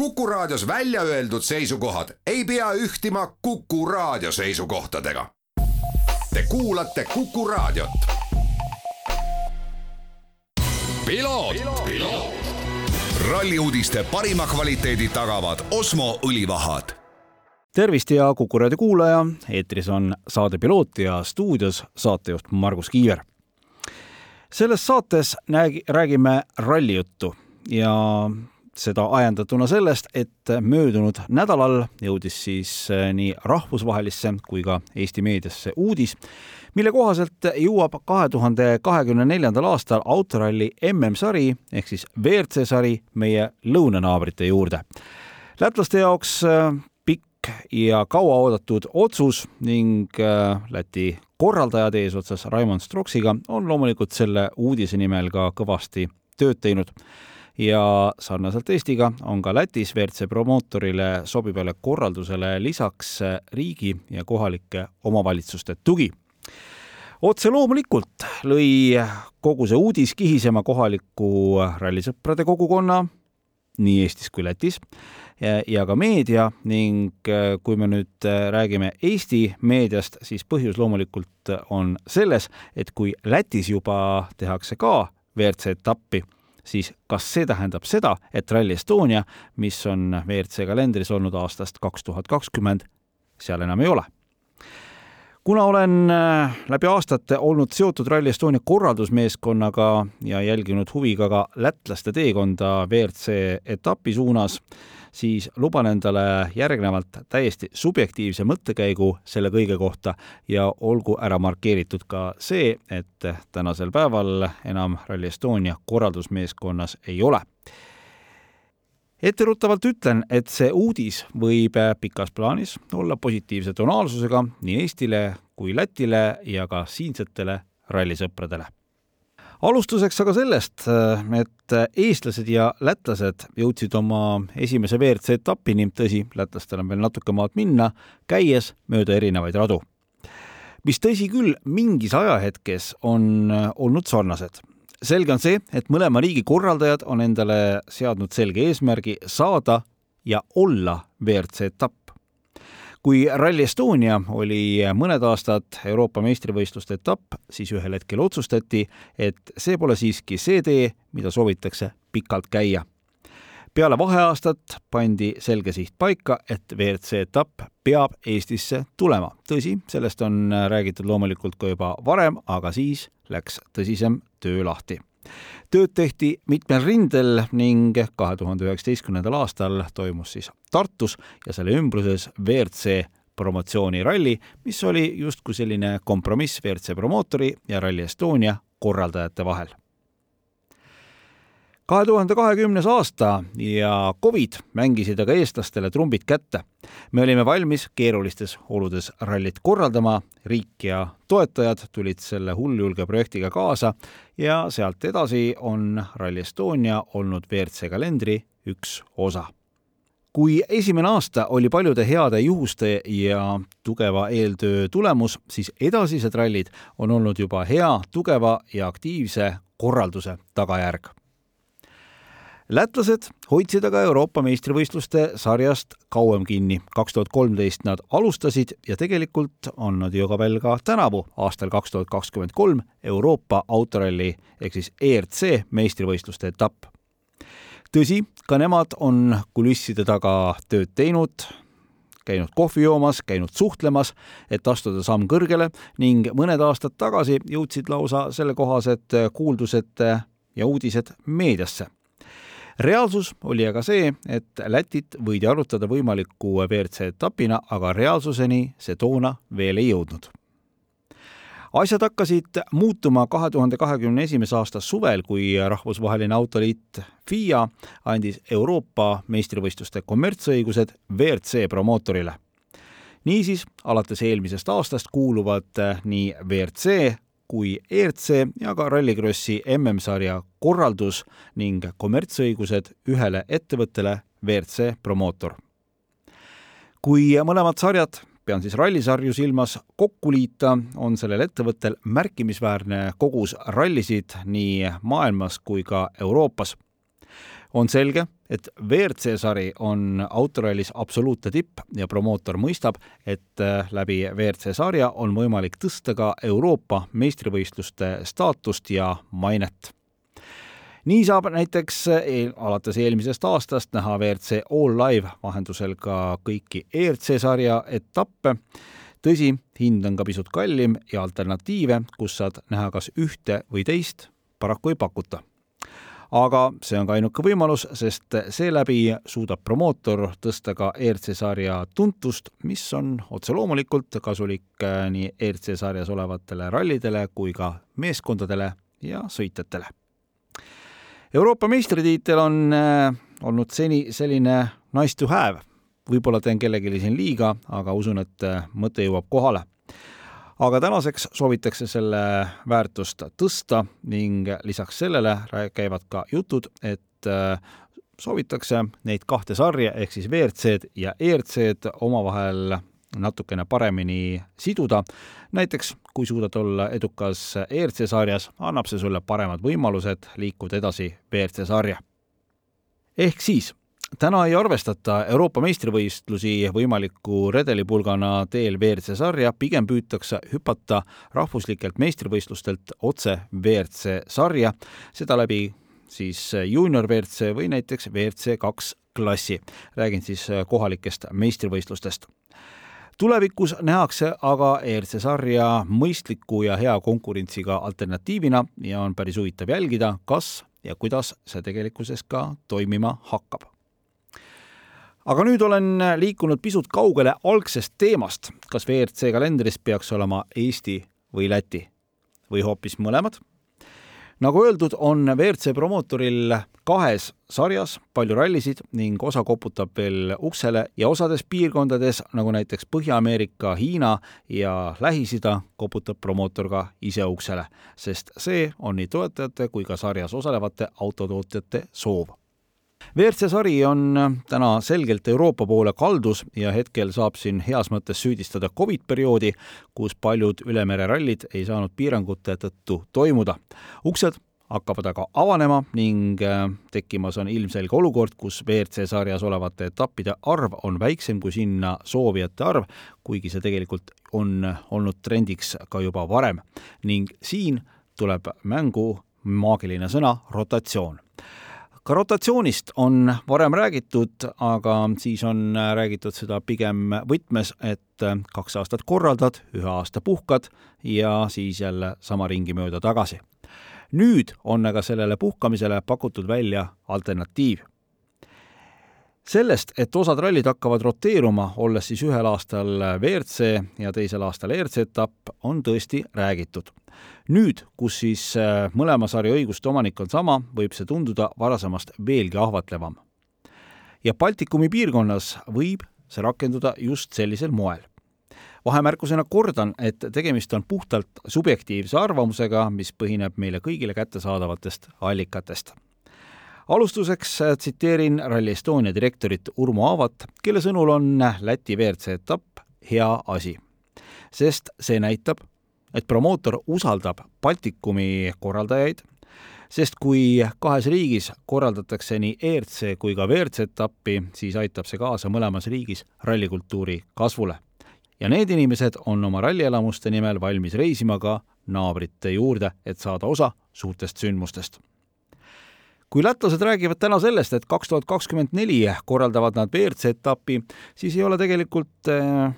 Kuku Raadios välja öeldud seisukohad ei pea ühtima Kuku Raadio seisukohtadega. Te kuulate Kuku Raadiot. ralli uudiste parima kvaliteedi tagavad Osmo õlivahad tervist ja Kuku raadio kuulaja, eetris on saade Piloot ja stuudios saatejuht Margus Kiiver. selles saates nägi, räägime rallijuttu ja seda ajendatuna sellest, et möödunud nädalal jõudis siis eh, nii rahvusvahelisse kui ka Eesti meediasse uudis, mille kohaselt jõuab kahe tuhande kahekümne neljandal aastal autoralli MM-sari ehk siis WRC sari meie lõunanaabrite juurde. lätlaste jaoks eh, pikk ja kauaoodatud otsus ning eh, Läti korraldajad eesotsas Raimond Stroksiga on loomulikult selle uudise nimel ka kõvasti tööd teinud ja sarnaselt Eestiga on ka Lätis WRC promootorile sobivale korraldusele lisaks riigi ja kohalike omavalitsuste tugi. otse loomulikult lõi kogu see uudis kihisema kohaliku rallisõprade kogukonna nii Eestis kui Lätis ja, ja ka meedia ning kui me nüüd räägime Eesti meediast, siis põhjus loomulikult on selles, et kui Lätis juba tehakse ka WRC etappi siis kas see tähendab seda, et Rally Estonia, mis on WRC kalendris olnud aastast kaks tuhat kakskümmend, seal enam ei ole? kuna olen äh, läbi aastate olnud seotud Rally Estonia korraldusmeeskonnaga ja jälginud huviga ka lätlaste teekonda WRC etapi suunas, siis luban endale järgnevalt täiesti subjektiivse mõttekäigu selle kõige kohta ja olgu ära markeeritud ka see, et tänasel päeval enam Rally Estonia korraldusmeeskonnas ei ole. Etteruttavalt ütlen, et see uudis võib pikas plaanis olla positiivse tonaalsusega nii Eestile kui Lätile ja ka siinsetele rallisõpradele alustuseks aga sellest, et eestlased ja lätlased jõudsid oma esimese WRC etapini, tõsi, lätlastel on veel natuke maad minna, käies mööda erinevaid radu. mis tõsi küll, mingis ajahetkes on olnud sarnased. selge on see, et mõlema riigi korraldajad on endale seadnud selge eesmärgi saada ja olla WRC etapp kui Rally Estonia oli mõned aastad Euroopa meistrivõistluste etapp, siis ühel hetkel otsustati, et see pole siiski see tee, mida soovitakse pikalt käia. peale vaheaastat pandi selge siht paika, et WRC etapp peab Eestisse tulema. tõsi, sellest on räägitud loomulikult ka juba varem, aga siis läks tõsisem töö lahti tööd tehti mitmel rindel ning kahe tuhande üheksateistkümnendal aastal toimus siis Tartus ja selle ümbruses WRC promotsiooniralli, mis oli justkui selline kompromiss WRC promootori ja Rally Estonia korraldajate vahel kahe tuhande kahekümnes aasta ja Covid mängisid aga eestlastele trumbid kätte. me olime valmis keerulistes oludes rallit korraldama, riik ja toetajad tulid selle hulljulge projektiga kaasa ja sealt edasi on Rally Estonia olnud WRC kalendri üks osa kui esimene aasta oli paljude heade juhuste ja tugeva eeltöö tulemus, siis edasised rallid on olnud juba hea, tugeva ja aktiivse korralduse tagajärg lätlased hoidsid aga Euroopa meistrivõistluste sarjast kauem kinni. kaks tuhat kolmteist nad alustasid ja tegelikult on nad ju ka veel ka tänavu, aastal kaks tuhat kakskümmend kolm Euroopa autoralli ehk siis ERC meistrivõistluste etapp. tõsi, ka nemad on kulisside taga tööd teinud, käinud kohvi joomas, käinud suhtlemas, et astuda samm kõrgele ning mõned aastad tagasi jõudsid lausa sellekohased kuuldused ja uudised meediasse reaalsus oli aga see, et Lätit võidi arutada võimaliku WRC etapina, aga reaalsuseni see toona veel ei jõudnud asjad hakkasid muutuma kahe tuhande kahekümne esimese aasta suvel, kui rahvusvaheline autoliit FIA andis Euroopa meistrivõistluste kommertsõigused WRC promootorile. niisiis, alates eelmisest aastast kuuluvad nii WRC kui ERC ja ka Rallycrossi MM-sarja korraldus ning kommertsõigused ühele ettevõttele WRC Promootor. kui mõlemad sarjad, pean siis rallisarju silmas, kokku liita, on sellel ettevõttel märkimisväärne kogus rallisid nii maailmas kui ka Euroopas on selge, et WRC sari on autorallis absoluutne tipp ja promootor mõistab, et äh, läbi WRC sarja on võimalik tõsta ka Euroopa meistrivõistluste staatust ja mainet nii saab näiteks eel, alates eelmisest aastast näha WRC All Live vahendusel ka kõiki ERC sarja etappe. tõsi, hind on ka pisut kallim ja alternatiive, kus saad näha kas ühte või teist, paraku ei pakuta aga see on ka ainuke võimalus, sest seeläbi suudab promootor tõsta ka ERC sarja tuntust, mis on otse loomulikult kasulik nii ERC sarjas olevatele rallidele kui ka meeskondadele ja sõitjatele Euroopa meistritiitel on äh, olnud seni selline nice to have. võib-olla teen kellelegi siin liiga, aga usun, et äh, mõte jõuab kohale. Aga tänaseks soovitakse selle väärtust tõsta ning lisaks sellele käivad ka jutud, et äh, soovitakse neid kahte sarja ehk siis WRC-d ja ERC-d omavahel natukene paremini siduda. näiteks kui suudad olla edukas ERC sarjas, annab see sulle paremad võimalused liikuda edasi WRC sarja. ehk siis täna ei arvestata Euroopa meistrivõistlusi võimaliku redelipulgana teel WRC sarja, pigem püütakse hüpata rahvuslikelt meistrivõistlustelt otse WRC sarja, seda läbi siis juunior WRC või näiteks WRC kaks klassi. räägin siis kohalikest meistrivõistlustest tulevikus nähakse aga ERC sarja mõistliku ja hea konkurentsiga alternatiivina ja on päris huvitav jälgida, kas ja kuidas see tegelikkuses ka toimima hakkab. Aga nüüd olen liikunud pisut kaugele algsest teemast, kas WRC kalendris peaks olema Eesti või Läti? Või hoopis mõlemad? Nagu öeldud, on WRC promootoril kahes sarjas palju rallisid ning osa koputab veel uksele ja osades piirkondades, nagu näiteks Põhja-Ameerika, Hiina ja Lähis-Ida, koputab promootor ka ise uksele, sest see on nii toetajate kui ka sarjas osalevate autotootjate soov WRC sari on täna selgelt Euroopa poole kaldus ja hetkel saab siin heas mõttes süüdistada Covid perioodi, kus paljud ülemererallid ei saanud piirangute tõttu toimuda. uksed hakkavad aga avanema ning äh, tekkimas on ilmselge olukord, kus WRC sarjas olevate etappide arv on väiksem kui sinna soovijate arv, kuigi see tegelikult on olnud trendiks ka juba varem. ning siin tuleb mängu maagiline sõna rotatsioon ka rotatsioonist on varem räägitud, aga siis on räägitud seda pigem võtmes, et kaks aastat korraldad, ühe aasta puhkad ja siis jälle sama ringi mööda tagasi. nüüd on aga sellele puhkamisele pakutud välja alternatiiv sellest, et osad rallid hakkavad roteeruma, olles siis ühel aastal WRC ja teisel aastal ERC etapp, on tõesti räägitud. Nüüd, kus siis äh, mõlema sarja õiguste omanik on sama, võib see tunduda varasemast veelgi ahvatlevam. ja Baltikumi piirkonnas võib see rakenduda just sellisel moel vahemärkusena kordan, et tegemist on puhtalt subjektiivse arvamusega, mis põhineb meile kõigile kättesaadavatest allikatest alustuseks äh, tsiteerin Rally Estonia direktorit Urmo Aavat, kelle sõnul on Läti WRC etapp hea asi. sest see näitab, et promootor usaldab Baltikumi korraldajaid, sest kui kahes riigis korraldatakse nii ERC kui ka WRC etappi, siis aitab see kaasa mõlemas riigis rallikultuuri kasvule. ja need inimesed on oma rallielamuste nimel valmis reisima ka naabrite juurde, et saada osa suurtest sündmustest kui lätlased räägivad täna sellest, et kaks tuhat kakskümmend neli korraldavad nad WRC etapi, siis ei ole tegelikult äh,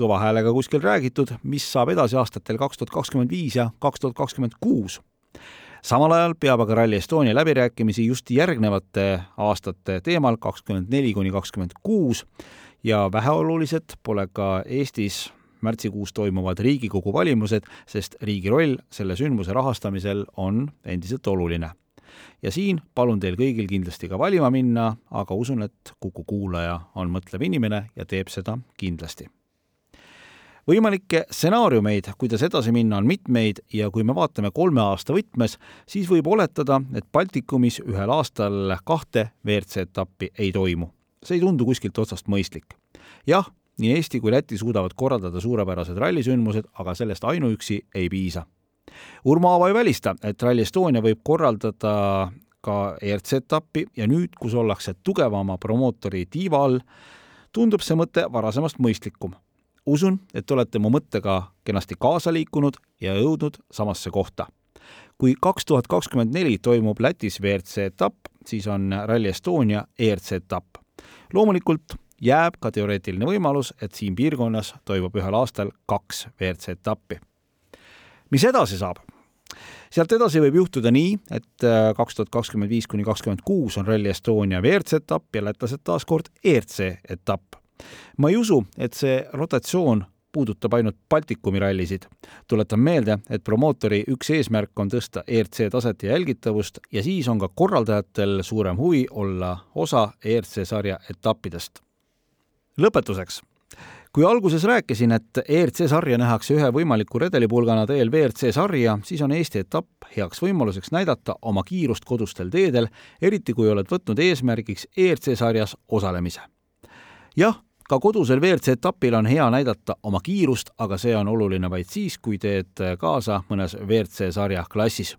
kõva häälega kuskil räägitud, mis saab edasi aastatel kaks tuhat kakskümmend viis ja kaks tuhat kakskümmend kuus. samal ajal peab aga Rally Estonia läbirääkimisi just järgnevate aastate teemal kakskümmend neli kuni kakskümmend kuus ja väheolulised pole ka Eestis märtsikuus toimuvad Riigikogu valimused, sest riigi roll selle sündmuse rahastamisel on endiselt oluline ja siin palun teil kõigil kindlasti ka valima minna, aga usun, et Kuku kuulaja on mõtlev inimene ja teeb seda kindlasti. Võimalikke stsenaariumeid, kuidas edasi minna, on mitmeid ja kui me vaatame kolme aasta võtmes, siis võib oletada, et Baltikumis ühel aastal kahte WRC etappi ei toimu. see ei tundu kuskilt otsast mõistlik. jah, nii Eesti kui Läti suudavad korraldada suurepärased rallisündmused, aga sellest ainuüksi ei piisa Urmo Aava ei välista, et Rally Estonia võib korraldada ka ERC etappi ja nüüd, kus ollakse tugevama promootori tiiva all, tundub see mõte varasemast mõistlikum. Usun, et olete mu mõttega kenasti kaasa liikunud ja jõudnud samasse kohta. kui kaks tuhat kakskümmend neli toimub Lätis WRC etapp, siis on Rally Estonia ERC etapp. loomulikult jääb ka teoreetiline võimalus, et siin piirkonnas toimub ühel aastal kaks WRC etappi. mis edasi saab? sealt edasi võib juhtuda nii, et äh, kaks tuhat kakskümmend viis kuni kakskümmend kuus on Rally Estonia WRC etapp ja lätlased taas kord ERC etapp. Ma ei usu, et see rotatsioon puudutab ainult Baltikumi rallisid. tuletan meelde, et promootori üks eesmärk on tõsta ERC taset ja jälgitavust ja siis on ka korraldajatel suurem huvi olla osa ERC sarja etappidest. lõpetuseks kui alguses rääkisin, et ERC sarja nähakse ühe võimaliku redelipulgana teel WRC sarja, siis on Eesti etapp heaks võimaluseks näidata oma kiirust kodustel teedel, eriti kui oled võtnud eesmärgiks ERC sarjas osalemise. jah, ka kodusel WRC etapil on hea näidata oma kiirust, aga see on oluline vaid siis, kui teed kaasa mõnes WRC sarja klassis.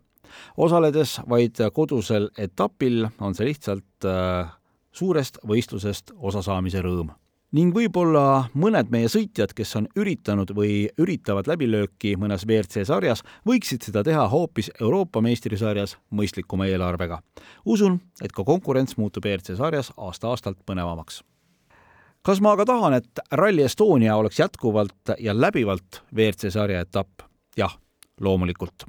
osaledes vaid kodusel etapil on see lihtsalt äh, suurest võistlusest osasaamise rõõm ning võib-olla mõned meie sõitjad, kes on üritanud või üritavad läbilööki mõnes WRC sarjas, võiksid seda teha hoopis Euroopa meistrisarjas mõistlikuma eelarvega. usun, et ka konkurents muutub WRC sarjas aasta-aastalt põnevamaks. Kas ma aga tahan, et Rally Estonia oleks jätkuvalt ja läbivalt WRC sarja etapp? jah, loomulikult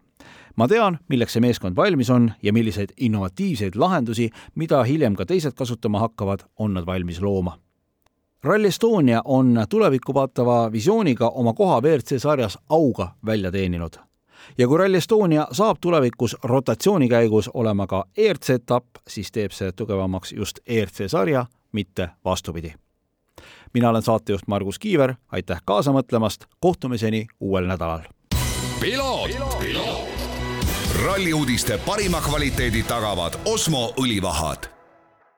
ma tean, milleks see meeskond valmis on ja milliseid innovatiivseid lahendusi, mida hiljem ka teised kasutama hakkavad, on nad valmis looma Rally Estonia on tulevikku vaatava visiooniga oma koha WRC sarjas auga välja teeninud. ja kui Rally Estonia saab tulevikus rotatsiooni käigus olema ka ERC etapp, siis teeb see tugevamaks just ERC sarja, mitte vastupidi. Mina olen saatejuht Margus Kiiver, aitäh kaasa mõtlemast, kohtumiseni uuel nädalal. ralli uudiste parima kvaliteedi tagavad Osmo õlivahad